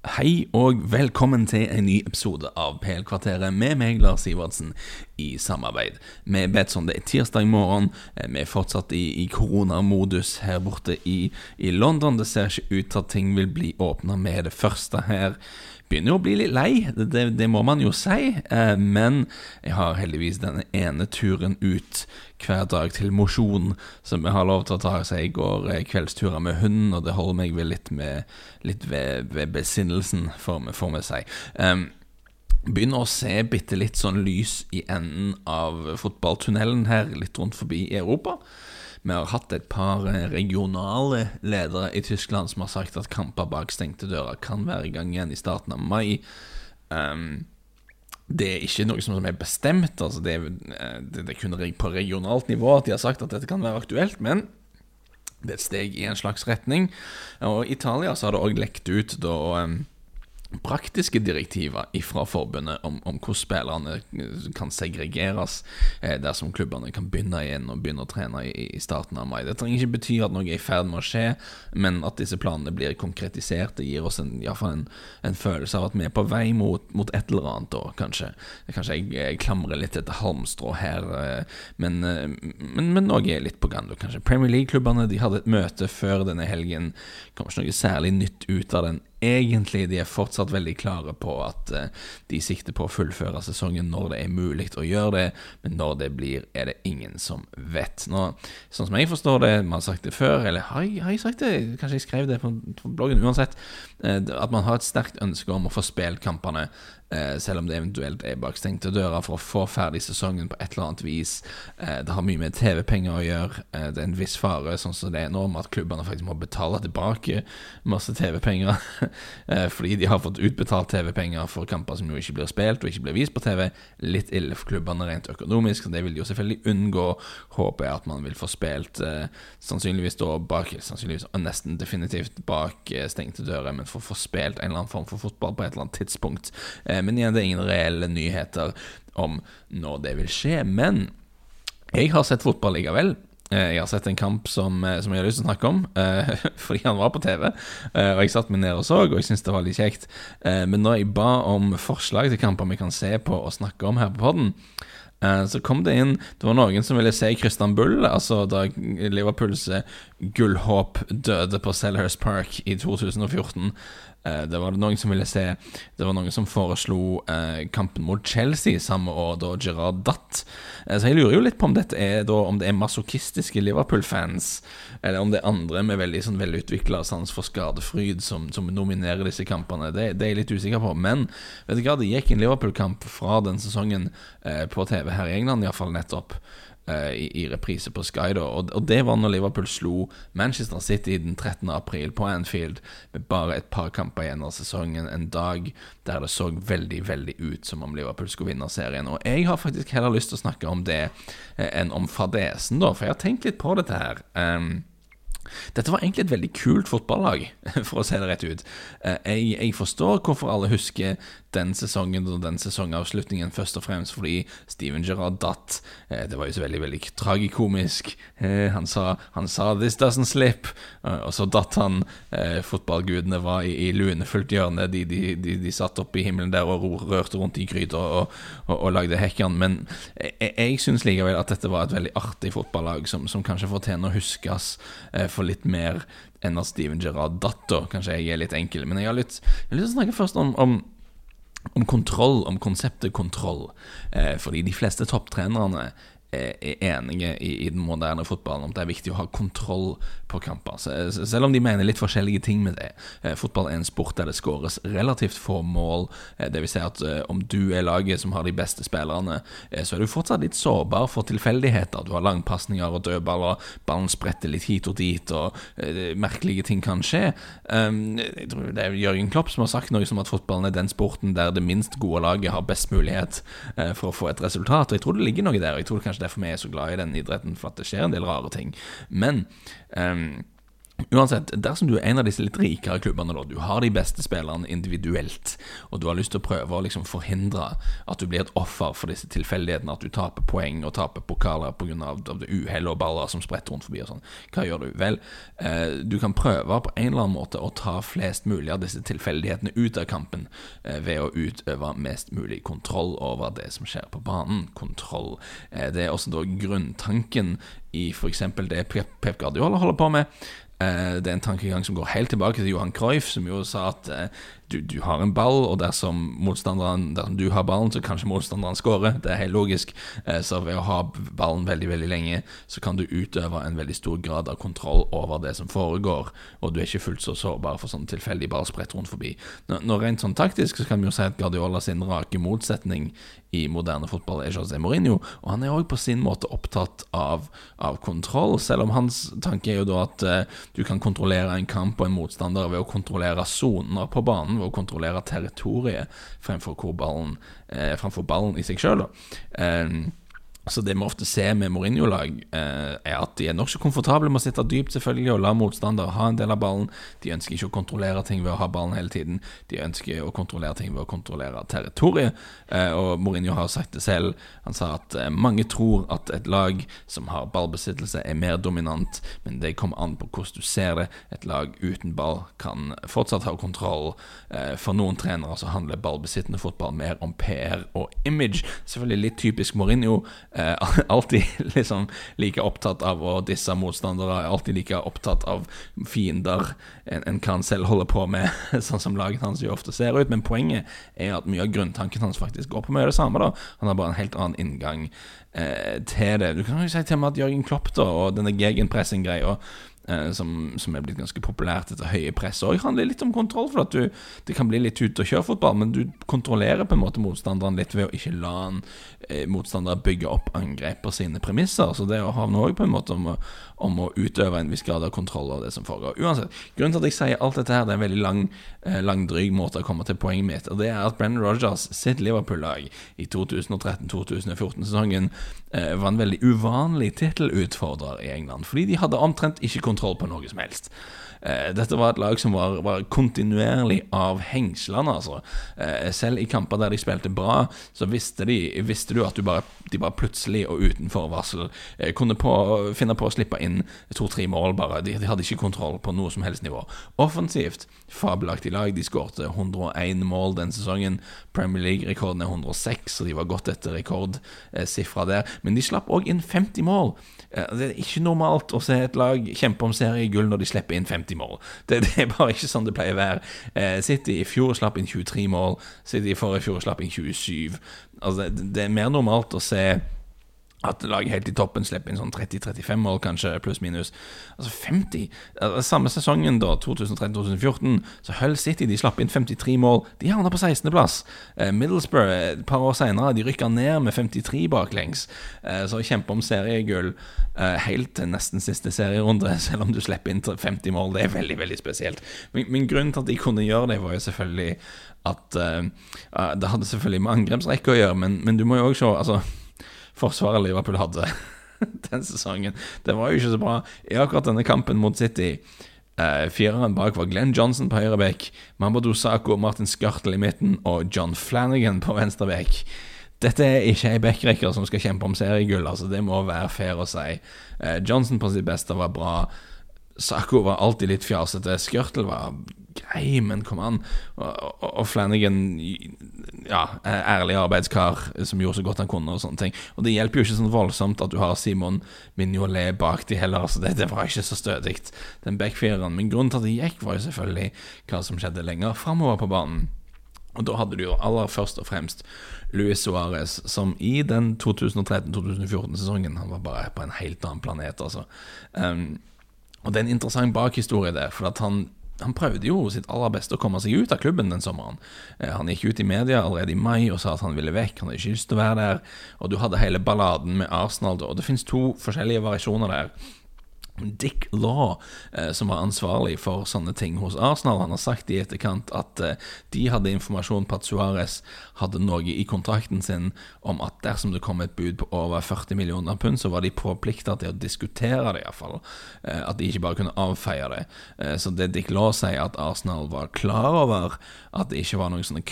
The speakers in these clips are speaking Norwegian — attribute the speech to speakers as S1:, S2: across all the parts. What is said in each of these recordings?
S1: Hei og velkommen til en ny episode av PL-kvarteret med meg, Lars Sivertsen, i samarbeid med Betson. Det er tirsdag morgen. Eh, vi er fortsatt i, i koronamodus her borte i, i, London. Det ser ikke ut til at ting vil bli åpna med det første her begynner jo å bli litt lei, det, det må man jo si. Eh, men jeg har heldigvis denne ene turen ut hver dag til mosjon som jeg har lov til å ta. Så jeg går eh, kveldsturer med hunden, og det holder meg ved litt, med, litt ved, ved besinnelsen, får vi si. Um, begynner å se bitte litt sånn lys i enden av fotballtunnelen her, litt rundt forbi i Europa. Vi har hatt et par eh, regionale ledere i Tyskland som har sagt at kamper bak stengte dører kan være i gang igjen i starten av mai. Um, det er ikke noe som er bestemt. Altså det, eh, det, det er kun på regionalt nivå at de har sagt at dette kan være aktuelt. Men det er et steg i en slags retning. Og I Italia så har det òg lekt ut da um, praktiske direktiver fra forbundet om, om, hvordan spillerne kan segregeres eh, dersom klubbene kan begynne igjen og begynne å trene i, i, starten av mai. Det trenger ikke bety at noe er i ferd med å skje, men at disse planene blir konkretisert. Det gir oss en, en, en følelse av at vi er på vei mot, mot et eller annet, da, kanskje. Kanskje jeg, jeg klamrer litt etter halmstrå her, eh, men, eh, men, men noe er litt på gang. Kanskje Premier League-klubbene de hadde et møte før denne helgen. Kom ikke noe særlig nytt ut av den egentlig de er fortsatt veldig klare på at uh, de sikter på å fullføre sesongen når det er mulig å gjøre det, men når det blir, er det ingen som vet. Nå, sånn som jeg forstår det, man har sagt det før, eller har jeg, har jeg sagt det? Kanskje jeg skrev det på, bloggen, uansett. Uh, at man har et sterkt ønske om å få spilt kampene Eh, selv om det eventuelt er bak stengte dører for å få ferdig sesongen på et eller annet vis. Eh, det har mye med TV-penger å gjøre. Eh, det er en viss fare, sånn som det er nå, med at klubbene faktisk må betale tilbake masse TV-penger fordi de har fått utbetalt TV-penger for kamper som jo ikke blir spilt og ikke blir vist på TV. Litt ille for klubbene rent økonomisk, så det vil de jo selvfølgelig unngå. Håper jeg at man vil få spilt sannsynligvis da bak Sannsynligvis og nesten definitivt bak stengte dører, men for å få spilt en eller annen form for fotball på et eller annet tidspunkt. Eh, men igjen, det er ingen reelle nyheter om når det vil skje. Men jeg har sett fotball likevel. Eh, jeg har sett en kamp som, eh, som, jeg har lyst til å snakke om, fordi han var på TV. Og jeg satt meg ned og så, og jeg syntes det var litt kjekt. Men når jeg ba om forslag til kamper vi kan se på og snakke om her på podden, så kom det inn Det var noen som ville se Bull, altså da Liverpools gullhåp døde på Selhurst Park i 2014. Eh, det var noen som ville se Det var noen som foreslo eh, kampen mot Chelsea samme år, da Gerard datt. Eh, så jeg lurer jo litt på om dette er da, om det er masochistiske Liverpool-fans, eller om det er andre med veldig sånn velutvikla sans for skadefryd som, som, nominerer disse kampene. Det, det, er jeg litt usikker på. Men vet du hva, det gikk en Liverpool-kamp fra den sesongen på TV her i England, iallfall nettopp. Eh, i, i, reprise på Sky. Da. Og, og, det var når Liverpool slo Manchester City den 13. april på Anfield med bare et par kamper igjen av sesongen. En dag der det så veldig veldig ut som om Liverpool skulle vinne serien. Og jeg har faktisk heller lyst til å snakke om det eh, enn om fadesen, da, for jeg har tenkt litt på dette her. Um, dette var egentlig et veldig kult fotballag, for å si det rett ut. Eh, jeg, jeg, forstår hvorfor alle husker den sesongen og den sesongavslutningen, først og fremst fordi Steven Gerrard datt. Eh, det var jo så veldig veldig tragikomisk. Eh, han sa, han sa 'this doesn't slip', og så datt han. Fotballgudene var i, i lunefullt hjørne. De, de, de, de, satt oppe i himmelen der og rørte rundt i gryta og, og, og, lagde hekkene. Men jeg, jeg syns likevel at dette var et veldig artig fotballag som, som kanskje fortjener å huskes for litt mer enn av Steven Gerrard-datter. Kanskje jeg er litt enkel. Men jeg har lyst, til å snakke først om, om om kontroll, om konseptet kontroll. Eh, fordi de fleste topptrenerne er enige i, i, den moderne fotballen om det er viktig å ha kontroll på kamper. Selv om de mener litt forskjellige ting med det. Eh, fotball er en sport der det skåres relativt få mål. Eh, det vil si at eh, om du er laget som har de beste spillerne, så er du fortsatt litt sårbar for tilfeldigheter. Du har langpasninger og dødballer, ballen spretter litt hit og dit, og merkelige ting kan skje. Ehm, jeg tror det er Jørgen Klopp som har sagt noe som at fotballen er den sporten der det minst gode laget har best mulighet for å få et resultat. Og jeg tror det ligger noe der. og jeg tror det kanskje derfor vi er så glad i den idretten, for at det skjer en del rare ting. Men um, Uansett, dersom du er en av disse litt rikere klubbene, da, du har de beste spillerne individuelt, og du har lyst til å prøve å liksom forhindre at du blir et offer for disse tilfeldighetene, at du taper poeng og taper pokaler pga. uhell og baller som spretter rundt forbi og sånn, hva gjør du? Vel, eh, du kan prøve på en eller annen måte å ta flest mulig av disse tilfeldighetene ut av kampen eh, ved å utøve mest mulig kontroll over det som skjer på banen. Kontroll. Eh, det er også da grunntanken i f.eks. det Pep Guardiola holder på med. Eh, det er en tankegang som går helt tilbake til Johan Cruyff, som jo sa at eh, du, du, har en ball, og dersom motstanderen dersom du har ballen, så kanskje motstanderen skårer. Det er helt logisk. Eh, så ved å ha ballen veldig veldig lenge, så kan du utøve en veldig stor grad av kontroll over det som foregår, og du er ikke fullt så sårbar for sånn tilfeldig ballsprett rundt forbi. Nå, Rent sånn taktisk så kan vi jo si at Guardiola sin rake motsetning i moderne fotball er José Mourinho, og han er òg på sin måte opptatt av, av, kontroll, selv om hans tanke er jo da at eh, du kan kontrollere en kamp og en motstander ved å kontrollere soner på banen, ved å kontrollere territoriet fremfor, ballen, eh, fremfor ballen i seg sjøl. Så det vi ofte ser med Mourinho-lag, eh, er at de er nokså komfortable med å sitte dypt selvfølgelig og la motstander ha en del av ballen. De ønsker ikke å kontrollere ting ved å ha ballen hele tiden. De ønsker å kontrollere ting ved å kontrollere territoriet. Eh, og Mourinho har sagt det selv. Han sa at eh, mange tror at et lag som har ballbesittelse, er mer dominant, men det kommer an på hvordan du ser det. Et lag uten ball kan fortsatt ha kontroll. For noen trenere så handler ballbesittende fotball mer om PR og image. Selvfølgelig litt typisk Mourinho eh, alltid liksom like opptatt av å disse motstandere, alltid like opptatt av fiender en, en kan selv holde på med, sånn som laget hans jo ofte ser ut. Men poenget er at mye av grunntanken hans faktisk går på mye av det samme. da Han har bare en helt annen inngang eh, til det. Du kan jo si til meg at Jørgen Klopp da og denne gegenpressing-greia som, som, er blitt ganske populært etter høye press. Og handler litt om kontroll, for at du, det kan bli litt ute og kjøre fotball, men du kontrollerer på en måte motstanderen litt ved å ikke la en eh, motstander bygge opp angrep på sine premisser. Så det å havne òg på en måte om å, om å, utøve en viss grad av kontroll av det som foregår. Uansett, grunnen til at jeg sier alt dette her, det er en veldig lang, eh, langdryg måte å komme til poenget mitt, og det er at Brennan Rogers sitt Liverpool-lag i 2013-2014-sesongen eh, var en veldig uvanlig tittelutfordrer i England, fordi de hadde omtrent ikke kontroll på noe som helst. Eh, dette var et lag som var, var kontinuerlig av hengslene, altså. Eh, selv i kamper der de spilte bra, så visste, de, visste du at du bare, de bare plutselig og uten forvarsel eh, kunne på, finne på å slippe inn to-tre mål, bare. De, de, hadde ikke kontroll på noe som helst nivå. Offensivt, fabelaktig lag. De skårte 101 mål den sesongen. Premier League-rekorden er 106, så de var godt etter rekordsifra der. Men de slapp òg inn 50 mål. Det er ikke normalt å se et lag kjempe om seriegull når de slipper inn 50 mål. Det, det, er bare ikke sånn det pleier å være. Eh, City i fjor slapp inn 23 mål. City i forrige fjor slapp inn 27. Altså, det, det er mer normalt å se at laget helt i toppen slipper inn sånn 30-35 mål, kanskje, pluss-minus. Altså 50 altså, Samme sesongen, da, 2013-2014, så Hull City de slapp inn 53 mål. De havna på 16.-plass. Eh, Middlesbrough et par år seinere rykka ned med 53 baklengs. Eh, så kjempe om seriegull eh, helt til nesten siste serierunde, selv om du slipper inn 50 mål. Det er veldig, veldig spesielt. Men, men grunnen til at de kunne gjøre det, var jo selvfølgelig at Det hadde selvfølgelig med angrepsrekke å gjøre, men, men du må jo òg se altså forsvaret Liverpool hadde den sesongen. Det var jo ikke så bra. I akkurat denne kampen mot City Uh, fireren bak var Glenn Johnson på høyre bekk, Mamadou Sako, Martin Skartel i midten og John Flanagan på venstre bekk. Dette er ikke ei backrekker som skal kjempe om seriegull, altså det må være fair å si. Uh, Johnson på sitt beste var bra. Sako var alltid litt fjasete. Skørtel var grei, men kom an. Og, og, Flanagan, ja, ærlig arbeidskar som gjorde så godt han kunne, og sånne ting. Og det hjelper jo ikke sånn voldsomt at du har Simon Mignolet bak de heller, så det, det var ikke så stødig, den backfireren. Men grunnen til at det gikk, var jo selvfølgelig hva som skjedde lenger framover på banen. Og da hadde du jo aller først og fremst Luis Suárez, som i den 2013-2014-sesongen Han var bare på en helt annen planet, altså. Um, og det er en interessant bakhistorie der, for at han, han prøvde jo sitt aller beste å komme seg ut av klubben den sommeren. Eh, han gikk ut i media allerede i mai og sa at han ville vekk, han hadde ikke lyst til å være der. Og du hadde hele balladen med Arsenal, og det finnes to forskjellige variasjoner der. Dick Law, eh, som var ansvarlig for sånne ting hos Arsenal, han har sagt i etterkant at eh, de hadde informasjon på at Suárez hadde noe i kontrakten sin om at dersom det kom et bud på over 40 millioner pund, så var de påplikta til å diskutere det, iallfall. Eh, at de ikke bare kunne avfeie det. Eh, så det Dick Law sier, at Arsenal var klar over at det ikke var noen sånne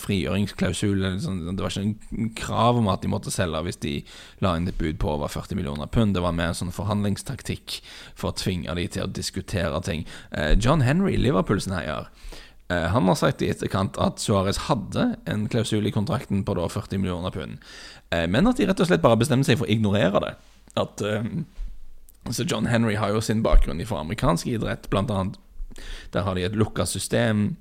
S1: frigjøringsklausul, sånn, det var ikke noen krav om at de måtte selge hvis de la inn et bud på over 40 millioner pund. Det var mer en sånn forhandlingstaktikk for å tvinge de til å diskutere ting. Eh, John Henry, Liverpool-sneier, eh, han har sagt i etterkant at Suárez hadde en klausul i kontrakten på da 40 millioner pund, eh, men at de rett og slett bare bestemte seg for å ignorere det. At så John Henry har jo sin bakgrunn fra amerikansk idrett, blant annet. Der har de et lukka system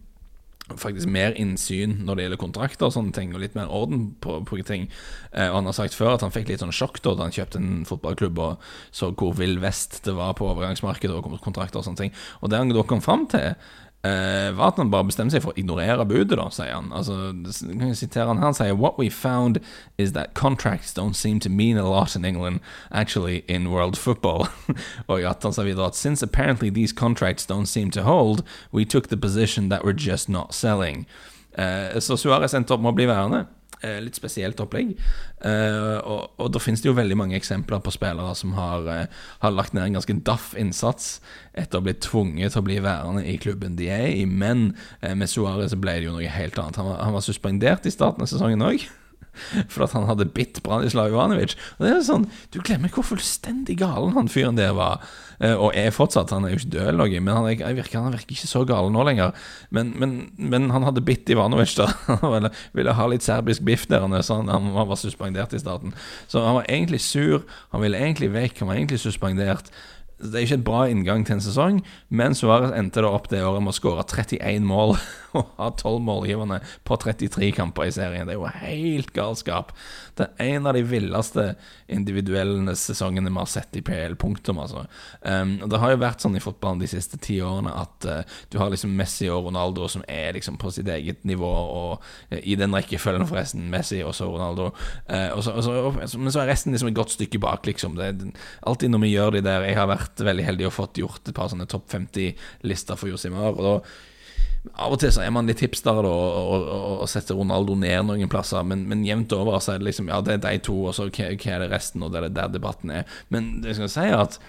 S1: faktisk mer innsyn når det gjelder kontrakter og sånne ting, og litt mer orden på, på ting. Eh, og Han har sagt før at han fikk litt sånn sjokk da han kjøpte en fotballklubb og så hvor vill vest det var på overgangsmarkedet og kontrakter og sånne ting. Og det han da kom fram til, eh, var at han bare bestemte seg for å ignorere budet, da, sier han. Altså, kan jeg sitere han her, han sier What we found is that contracts don't seem to mean a lot in England, actually in world football. og at han sa videre at since apparently these contracts don't seem to hold, we took the position that we're just not selling. Eh, så Suárez endte opp med å bli værende. Eh, litt spesielt opplegg. Eh, og, og da finnes det jo veldig mange eksempler på spillere som har, eh, har lagt ned en ganske daff innsats etter å bli tvunget til å bli værende i klubben de er i. Men med Suárez ble det jo noe helt annet. Han var, han var suspendert i starten av sesongen òg. For at han hadde bitt Branislav Ivanovic. Og det er sånn, Du glemmer hvor fullstendig galen han fyren der var. Eh, og er fortsatt. Han er jo ikke død eller noe, men han, er, virker, han virker ikke så gal nå lenger. Men, men, men han hadde bitt Ivanovic, da. Han ville, ha litt serbisk biff der, han, han var suspendert i starten. Så han var egentlig sur. Han ville egentlig vekk. Han var egentlig suspendert. Det er ikke et bra inngang til en sesong, men Suárez endte det opp det året med å skåre 31 mål og ha 12 målgivende på 33 kamper i serien. Det er jo helt galskap. Det er en av de villeste individuelle sesongene vi har sett i PL. Punktum, altså. Um, det har jo vært sånn i fotballen de siste ti årene at uh, du har liksom Messi og Ronaldo som er liksom på sitt eget nivå, og uh, i den rekkefølgen, forresten. Messi og så Ronaldo. Uh, og så, og så, men så er resten liksom et godt stykke bak, liksom. Det er alltid når vi gjør de der Jeg har vært vært veldig heldig og fått gjort et par sånne topp 50-lister for Josimar. Og da av og til så er man litt hipster og, og, og, og setter Ronaldo ned noen plasser, men, men jevnt over så er det liksom Ja, det er de to, og så hva, hva er det resten, og det er der debatten er. Men det skal jeg si at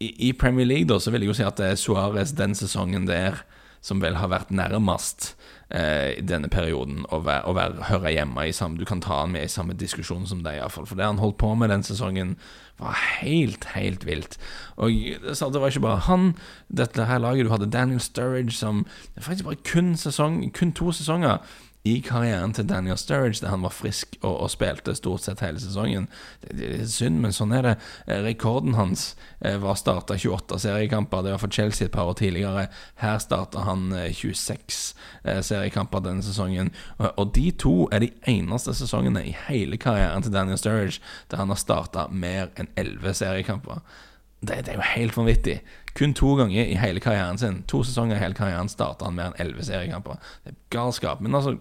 S1: i, i Premier League da så vil jeg jo si at det er Suárez den sesongen der som vel har vært nærmest eh, i denne perioden å, være, å være, høre hjemme i samme Du kan ta han med i samme diskusjon som deg, iallfall. For det han holdt på med den sesongen, var helt, helt vilt. Og det var ikke bare han, dette her laget. Du hadde Daniel Sturridge som faktisk bare kun, sesong, kun to sesonger i karrieren til Daniel Sturridge, der han var frisk og, og spilte stort sett hele sesongen. Det, det, er synd, men sånn er det. Eh, rekorden hans eh, var starta 28 seriekamper. Det var for Chelsea et par år tidligere. Her starta han eh, 26 eh, seriekamper denne sesongen. Og, og, de to er de eneste sesongene i hele karrieren til Daniel Sturridge der han har starta mer enn 11 seriekamper. Det, det, er jo helt vanvittig. Kun to ganger i hele karrieren sin To sesonger i hele karrieren starta han mer enn elleve seriekamper. Det er galskap. Men altså,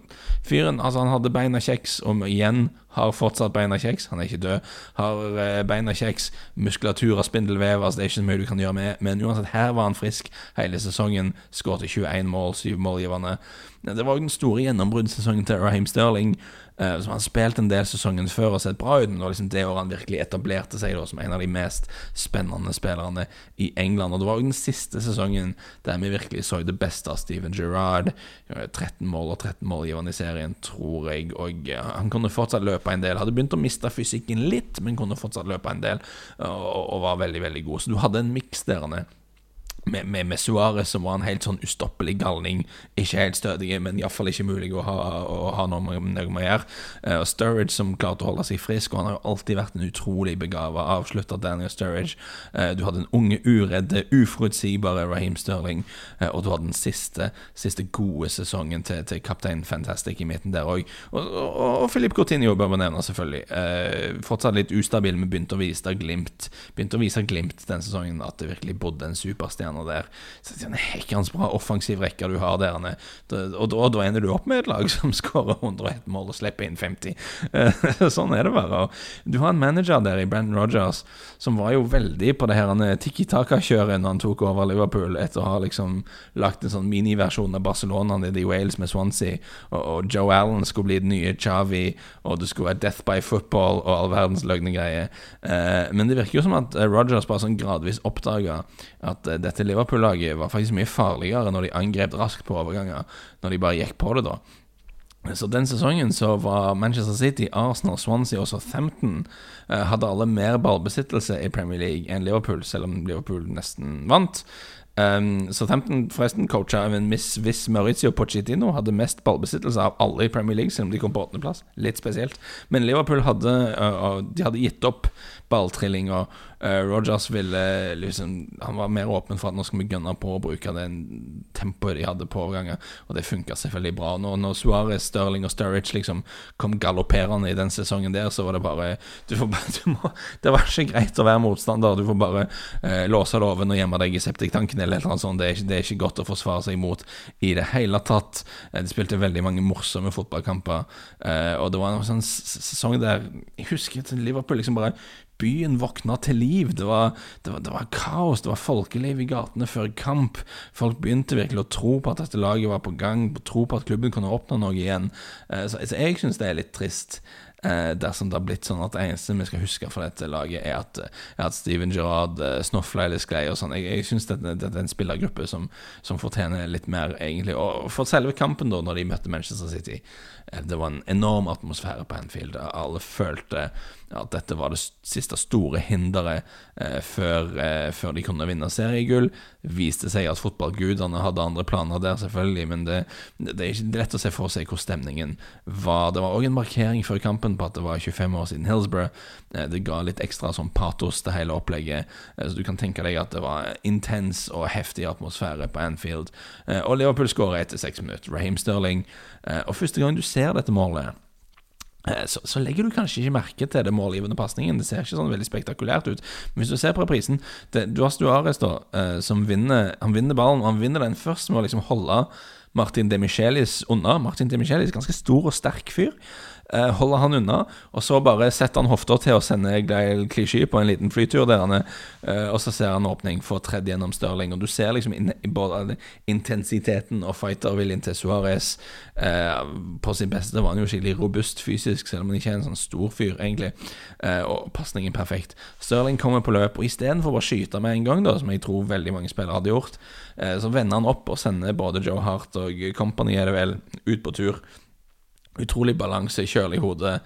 S1: fyren altså, han hadde beina kjeks, og igjen har fortsatt beina kjeks. Han er ikke død. Har eh, beina kjeks, muskulatur og spindelvev. Altså, det er ikke så mye du kan gjøre med. Men uansett, her var han frisk hele sesongen. Skåret 21 mål, syv målgivende. Det var jo den store gjennombruddssesongen til Raheem Sterling. Uh, som han spilte en del sesongen før og sett bra ut. Det var liksom det året han virkelig etablerte seg da, som en av de mest spennende spillerne i England. Og det var jo den siste sesongen der vi virkelig så det beste av Steven Gerrard. 13 mål og 13 målgivende i serien, tror jeg. Og han kunne fortsatt løpe en del. Hadde begynt å miste fysikken litt, men kunne fortsatt løpe en del. Og, og var veldig, veldig god. Så du hadde en miks der. Nede med, med, med Suárez, som var en helt sånn ustoppelig galning. Ikke helt stødig, men iallfall ikke mulig å ha, å ha noe med å gjøre. Uh, Sturridge, som klarte å holde seg frisk, og han har jo alltid vært en utrolig begava avslutter, Daniel Sturridge. Uh, du hadde en unge, uredde, uforutsigbare Raheem Sterling, uh, og du hadde den siste, siste gode sesongen til, til kaptein Fantastic i midten der òg. Og, og, og Philip Coutinho bør man nevne, selvfølgelig. fortsatt litt ustabil, men begynte å vise glimt Begynte å vise glimt den sesongen at det virkelig bodde en superstjerne gjerne der. Så det er en hekkende bra offensiv rekke du har der. Og da, da ender du opp med et lag som skårer 101 mål og slipper inn 50. sånn er det bare. Du har en manager der i Brandon Rogers som var jo veldig på det her Tikki Taka-kjøret når han tok over Liverpool, etter å ha liksom lagt en sånn miniversjon av Barcelona nede i Wales med Swansea, og, og Joe Allen skulle bli den nye Chavi, og det skulle være Death by Football og all verdens løgne greier. Eh, men det virker jo som at eh, Rogers bare sånn gradvis oppdaga at eh, dette Liverpool-laget var faktisk mye farligere når de angrep raskt på overganger, når de bare gikk på det, da. Så Den sesongen så var Manchester City, Arsenal, Swansea og Southampton eh, hadde alle mer ballbesittelse i Premier League enn Liverpool, selv om Liverpool nesten vant. Um, Southampton forresten coacha av en Miss hvis Maurizio Pochettino hadde mest ballbesittelse av alle i Premier League, selv om de kom på åttendeplass. Litt spesielt. Men Liverpool hadde, uh, de hadde gitt opp balltrilling. Og uh, Rogers ville liksom Han var mer åpen for at nå skal vi gønne på å bruke det tempoet de hadde på overganger, og det funka selvfølgelig bra. Når, når Suárez, Sterling og Sturridge liksom kom galopperende i den sesongen der, så var det bare du får, du må, Det var ikke greit å være motstander. Du får bare uh, låse låven og gjemme deg i septiktanken eller noe sånt. Det er, ikke, det er ikke godt å forsvare seg imot i det hele tatt. Uh, de spilte veldig mange morsomme fotballkamper, og det var en sånn sesong der Jeg husker at Liverpool liksom bare Byen våkna til liv. Det var, det, var, det var, kaos, det var folkeliv i gatene før kamp. Folk begynte virkelig å tro på at dette laget var på gang, tro på at klubben kunne oppnå noe igjen. Eh, så, så jeg syns det er litt trist. Eh, dersom det har blitt sånn at det eneste vi skal huske fra dette laget, er at, er at Steven Gerrard eh, snofla litt sklei og sånn. Jeg, jeg syns det, det, er en spillergruppe som, som, fortjener litt mer, egentlig. Og for selve kampen, da, når de møtte Manchester City, det var en enorm atmosfære på Anfield. Alle følte at dette var det siste store hinderet eh, før, eh, før, de kunne vinne seriegull. Viste seg at fotballgudene hadde andre planer der, selvfølgelig, men det, det, er ikke lett å se for seg hvor stemningen var. Det var òg en markering før kampen på at det var 25 år siden Hillsborough. Eh, det ga litt ekstra sånn patos til hele opplegget, eh, så du kan tenke deg at det var intens og heftig atmosfære på Anfield. Eh, og Liverpool skårer etter seks minutter. Raheem Sterling. Eh, og første gang du ser dette målet så, så, legger du kanskje ikke merke til det målgivende pasningen. Det ser ikke sånn veldig spektakulært ut. Men hvis du ser på reprisen Du har Stuares, da, eh, som vinner Han vinner ballen, og han vinner den først med å liksom holde Martin Demichelis unna. Martin Demichelis ganske stor og sterk fyr eh, holder han unna. Og så bare setter han hofta til å sende Gleil Klisjy på en liten flytur der han er. Eh, og så ser han åpning for tredje gjennom Stirling. Og du ser liksom in både intensiteten og fighterviljen til Suárez. Eh, på sin beste var han jo skikkelig robust fysisk, selv om han ikke er en sånn stor fyr, egentlig. Eh, og pasningen perfekt. Stirling kommer på løp, og istedenfor å skyte med en gang, da, som jeg tror veldig mange spillere hadde gjort, eh, så vender han opp og sender både Joe Hart og Company er det vel, ut på tur. Utrolig balanse, kjølig hode.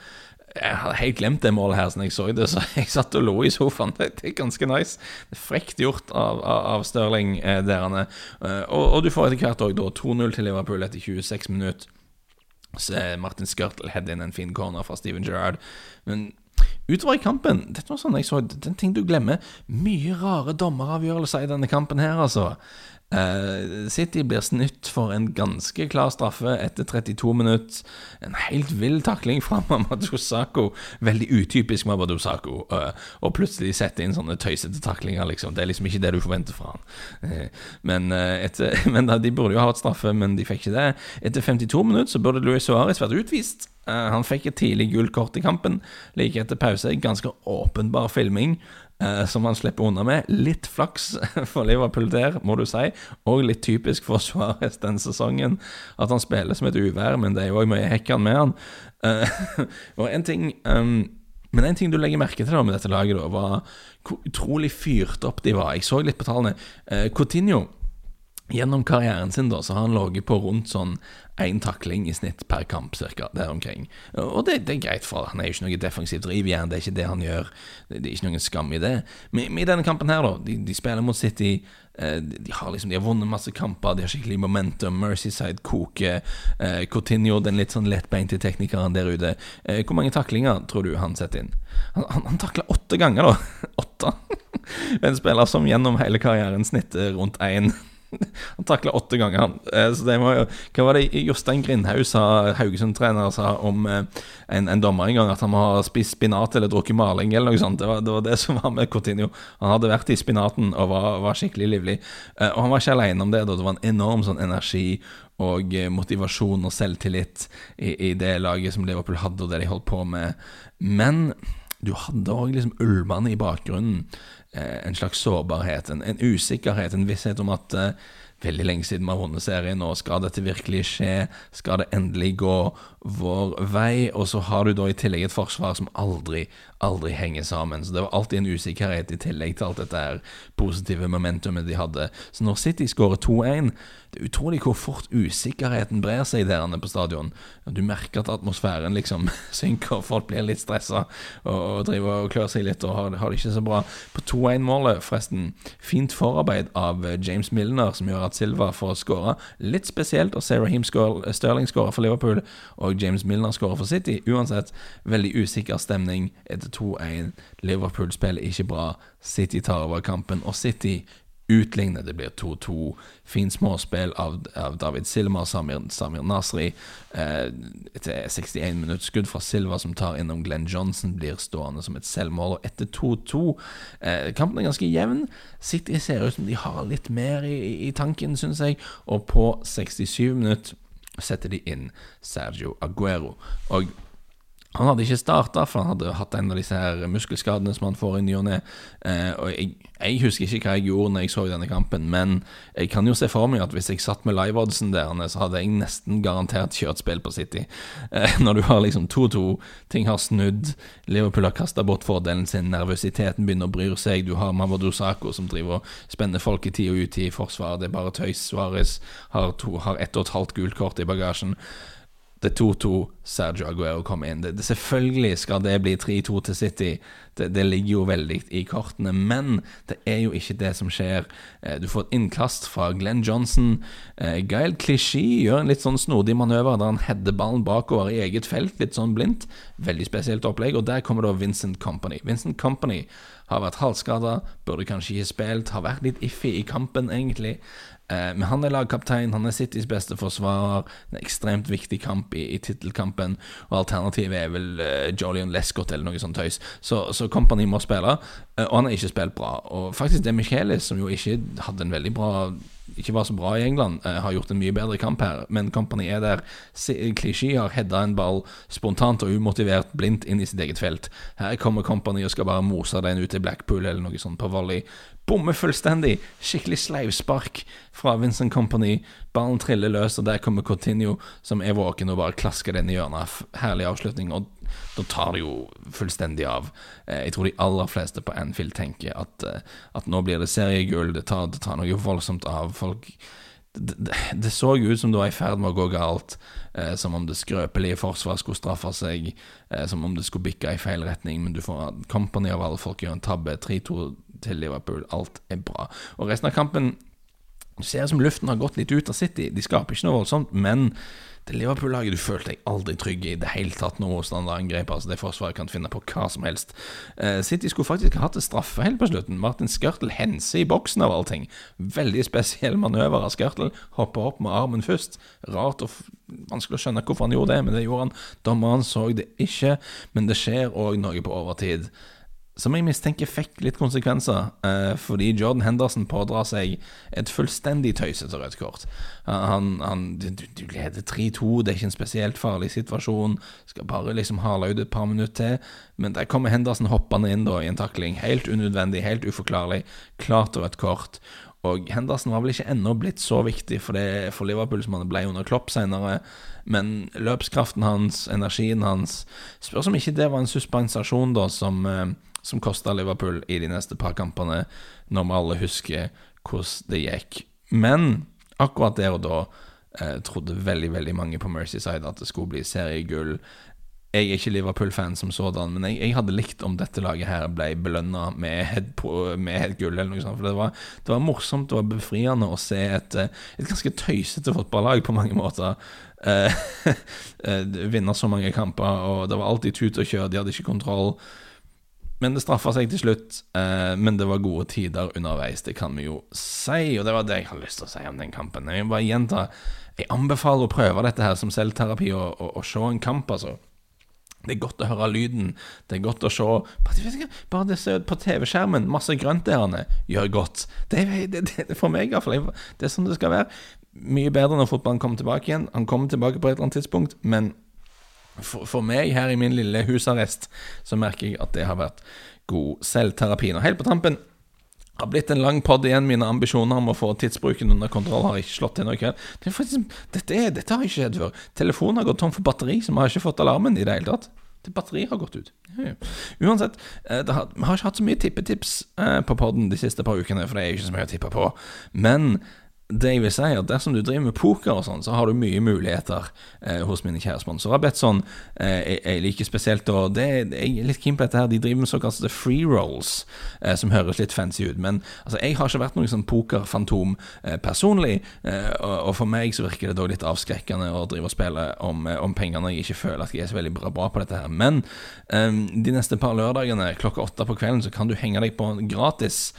S1: Jeg hadde helt glemt det målet her sånn jeg så det, så jeg satt og lo i sofaen. Det, er ganske nice. Det er Frekt gjort av, av, av Stirling eh, der han er. Eh, og, og, du får etter hvert òg 2-0 til Liverpool etter 26 minutter. Så Martin Skirtle header inn en fin corner fra Steven Gerrard. Men utover i kampen Dette var sånn jeg så Den ting du glemmer. Mye rare dommeravgjørelser i denne kampen her, altså. Uh, City blir snytt for en ganske klar straffe etter 32 minutter. En helt vill takling fra Mamadou Sako. Veldig utypisk Mamadou Sako. Uh, og plutselig sette inn sånne tøysete taklinger, liksom. Det er liksom ikke det du forventer fra han. Uh, men, etter, men da, de burde jo ha hatt straffe, men de fikk ikke det. Etter 52 minutter så burde Luis Suárez vært utvist. Han fikk et tidlig gult kort i kampen, like etter pause. Ganske åpenbar filming eh, som han slipper unna med. Litt flaks for Liverpool der, må du si, og litt typisk for Suárez den sesongen. At han spiller som et uvær, men det er jo òg mye hekkan med han. Eh, og en ting um, men en ting du legger merke til da med dette laget, da, var hvor utrolig fyrt opp de var. Jeg så litt på tallene. Eh, Coutinho Gjennom karrieren sin da, så har han ligget på rundt sånn én takling i snitt per kamp, cirka, der omkring. Og det, det, er greit, for han er jo ikke noe defensivt drivjern, det er ikke det han gjør. Det, det er ikke noen skam i det. Men i denne kampen her, da, de, de spiller mot City. Eh, de har liksom, de har vunnet masse kamper, de har skikkelig momentum. Mercyside koker. Eh, Coutinho, den litt sånn lettbeinte teknikeren der ute. Eh, hvor mange taklinger tror du han setter inn? Han, han, han takler åtte ganger, da. Åtte. en spiller som gjennom hele karrieren snitter rundt én han takla åtte ganger, han. Eh, så det må jo Hva var det Jostein Grindhaug sa, Haugesund-trener, sa om eh, en, en, dommer en gang? At han må ha spist spinat eller drukket maling, eller noe sånt. Det var, det var, det som var med Coutinho. Han hadde vært i spinaten og var, var skikkelig livlig. Og han var ikke alene om det. Da. Det var en enorm sånn energi og motivasjon og selvtillit i, i det laget som Liverpool hadde, og det de holdt på med. Men du hadde òg liksom ulmene i bakgrunnen. Eh, en slags sårbarhet, en, en, usikkerhet, en visshet om at uh, veldig lenge siden vi har vunnet serien, og skal dette virkelig skje? Skal det endelig gå vår vei? Og så har du da i tillegg et forsvar som aldri, aldri henger sammen. Så det var alltid en usikkerhet i tillegg til alt dette her positive momentumet de hadde. Så når City skårer 2-1 det er utrolig hvor fort usikkerheten brer seg der på stadion. Du merker at atmosfæren liksom synker, folk blir litt stressa og, og driver og klør seg litt og har, har det ikke så bra. På 2-1-målet, forresten, fint forarbeid av James Milner som gjør at Silva får skåre. Litt spesielt at Sarah Heem Sterling skårer for Liverpool og James Milner skårer for City. Uansett, veldig usikker stemning etter 2-1. Liverpool spiller ikke bra. City tar over kampen, og City utligner. Det blir 2-2. Fint småspill av, av, David Silma og Samir, Samir Nasri. Eh, etter 61 minutter skudd fra Silva som tar innom Glenn Johnson, blir stående som et selvmål. Og etter 2-2 eh, Kampen er ganske jevn. City ser ut som de har litt mer i, i tanken, syns jeg. Og på 67 minutter setter de inn Sergio Aguero. Og han hadde ikke starta, for han hadde hatt en av disse her muskelskadene som han får i ny og ne. Eh, og jeg, jeg, husker ikke hva jeg gjorde når jeg så denne kampen, men jeg kan jo se for meg at hvis jeg satt med live-oddsen der, så hadde jeg nesten garantert kjørt spill på City. Eh, når du har liksom 2-2, ting har snudd, Liverpool har kasta bort fordelen sin, nervøsiteten begynner å bry seg, du har Mamadou som driver og spenner folk i tid og ut i forsvaret, det er bare tøys. Suárez har, har ett og et halvt gult kort i bagasjen. Er 2-2. Sergio Aguero kom inn. Det, det, selvfølgelig skal det bli 3-2 til City. Det, det, ligger jo veldig i kortene. Men det er jo ikke det som skjer. Eh, du får et innkast fra Glenn Johnson. Eh, Gail Klisjé gjør en litt sånn snodig manøver der han header ballen bakover i eget felt, litt sånn blindt. Veldig spesielt opplegg. Og der kommer da Vincent Company. Vincent Company har vært halvskada, burde kanskje ikke spilt, har vært litt iffy i kampen, egentlig. Eh, men han er lagkaptein, han er Citys beste forsvarer. En ekstremt viktig kamp i, i tittelkampen. Og alternativet er vel Jolion Lescott eller noe sånt tøys. Så, så Company må spille, uh, og han har ikke spilt bra. Og faktisk det Michelis, som jo ikke hadde en veldig bra ikke var så bra i England, uh, har gjort en mye bedre kamp her, men Company er der. Klisjé har heada en ball spontant og umotivert blindt inn i sitt eget felt. Her kommer Company og skal bare mose den ut til Blackpool eller noe sånt på volley. Bommer fullstendig. Skikkelig sleivspark fra Vincent Company. Ballen triller løs, og der kommer Coutinho, som er våken og bare klasker den i hjørnet. Herlig avslutning. Og da tar det jo fullstendig av. Eh, jeg tror de aller fleste på Anfield tenker at, eh, at nå blir det seriegull. Det tar, det tar noe voldsomt av. Folk det, det, så ut som det var i ferd med å gå galt. Eh, som om det skrøpelige forsvaret skulle straffe seg. Eh, som om det skulle bikke i feil retning. Men du får Company av alle folk gjør en tabbe. 3-2 til Liverpool. Alt er bra. Og resten av kampen ser som luften har gått litt ut av City. De skaper ikke noe voldsomt, men det Liverpool-laget du følte deg aldri trygg i det hele tatt når motstanderen grep. Altså det forsvaret kan finne på hva som helst. Uh, City skulle faktisk hatt en straffe helt på slutten. Martin Skørtel henser i boksen av allting. Veldig spesiell manøver av Skørtel. Hopper opp med armen først. Rart og vanskelig å skjønne hvorfor han gjorde det, men det gjorde han. Dommeren så det ikke, men det skjer òg noe på overtid som jeg mistenker fikk litt konsekvenser, eh, fordi Jordan Henderson pådrar seg et fullstendig tøysete rødt kort. Han, han, du, du leder 3-2, det er ikke en spesielt farlig situasjon, skal bare liksom hale ut et par minutter til, men der kommer Henderson hoppende inn da i en takling. Helt unødvendig, helt uforklarlig. Klart rødt kort. Og Henderson var vel ikke ennå blitt så viktig for, det, for Liverpool som han ble under Klopp senere, men løpskraften hans, energien hans Spørs om ikke det var en suspensasjon da som eh, som kosta Liverpool i de neste par kampene, når vi alle husker hvordan det gikk. Men akkurat der og da eh, trodde veldig veldig mange på Mercyside at det skulle bli seriegull. Jeg er ikke Liverpool-fan som sådan, men jeg, jeg, hadde likt om dette laget her ble belønna med, med, et gull, eller noe sånt. For det var, det var morsomt og befriende å se et, eh, et ganske tøysete fotballag på mange måter. Eh, eh, vinne så mange kamper, og det var alltid tut og kjør, de hadde ikke kontroll. Men det straffa seg til slutt. Eh, men det var gode tider underveis, det kan vi jo si. Og det var det jeg har lyst til å si om den kampen. Jeg vil bare gjenta Jeg anbefaler å prøve dette her som selvterapi og, og, og se en kamp, altså. Det er godt å høre lyden. Det er godt å se Bare det som på TV-skjermen, masse grønt der, gjør godt. Det er, for meg, iallfall. Det er sånn det skal være. Mye bedre når fotballen kommer tilbake igjen. Han kommer tilbake på et eller annet tidspunkt, men for, for meg her i min lille husarrest, så merker jeg at det har vært god selvterapi. Nå helt på tampen har blitt en lang pod igjen. Mine ambisjoner om å få tidsbruken under kontroll har ikke slått til noe. Det er faktisk, dette, er, dette har ikke skjedd før. Telefonen har gått tom for batteri, så vi har ikke fått alarmen i det hele tatt. Det Batteriet har gått ut. Uansett, har, vi har ikke hatt så mye tippetips eh, på poden de siste par ukene, for det er ikke så mye å tippe på. Men det jeg vil si, at dersom du driver med poker og sånn, så har du mye muligheter eh, hos mine kjære sponsorer. Betson eh, jeg, jeg, liker spesielt, og det, jeg er litt keen på dette her, de driver med såkalte free rolls, eh, som høres litt fancy ut. Men altså, jeg har ikke vært noen sånn pokerfantom eh, personlig, eh, og, og, for meg så virker det da litt avskrekkende å drive og spille om, eh, om penger jeg ikke føler at jeg er så veldig bra, på dette her. Men de neste par lørdagene klokka åtte på kvelden så kan du henge deg på gratis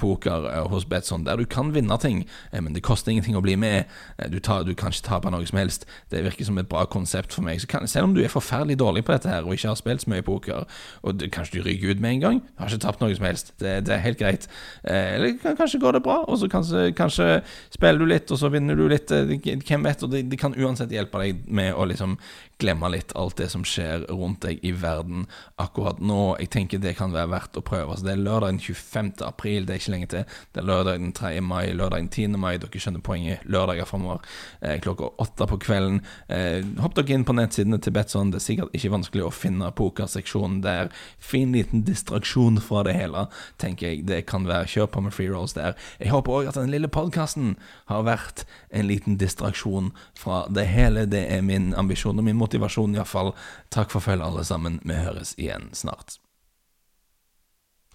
S1: poker hos Betson, der du kan vinne ting. Eh, men det koster ingenting å bli med. Eh, du, tar, du, kan ikke tape noe som helst. Det virker som et bra konsept for meg. Kan, selv om du er forferdelig dårlig på dette her og ikke har spilt så mye poker, og du, kanskje du ryker ut med en gang, har ikke tapt noe som helst. Det, det er helt greit. Eh, eller kanskje går det bra, og så kanskje, kanskje, spiller du litt, og så vinner du litt. Hvem vet? Og det, det kan uansett hjelpe deg med å liksom glemme litt alt det som skjer rundt deg i verden akkurat nå. Jeg tenker det kan være verdt å prøve. Så det er lørdag den 25. april, det er ikke lenge til. Det er lørdag den 3. mai, lørdag den 10. mai. Dere skjønner poenget. Lørdager framover eh, klokka åtte på kvelden. Eh, hopp dere inn på nettsidene til Betson. Det er sikkert ikke vanskelig å finne pokerseksjonen der. Fin liten distraksjon fra det hele, tenker jeg det kan være. Kjør på med free rolls der. Jeg håper òg at den lille podkasten har vært en liten distraksjon fra det hele. Det er min ambisjon og min motivasjon motivasjon, iallfall. Takk for følget, alle sammen. Vi høres igjen snart.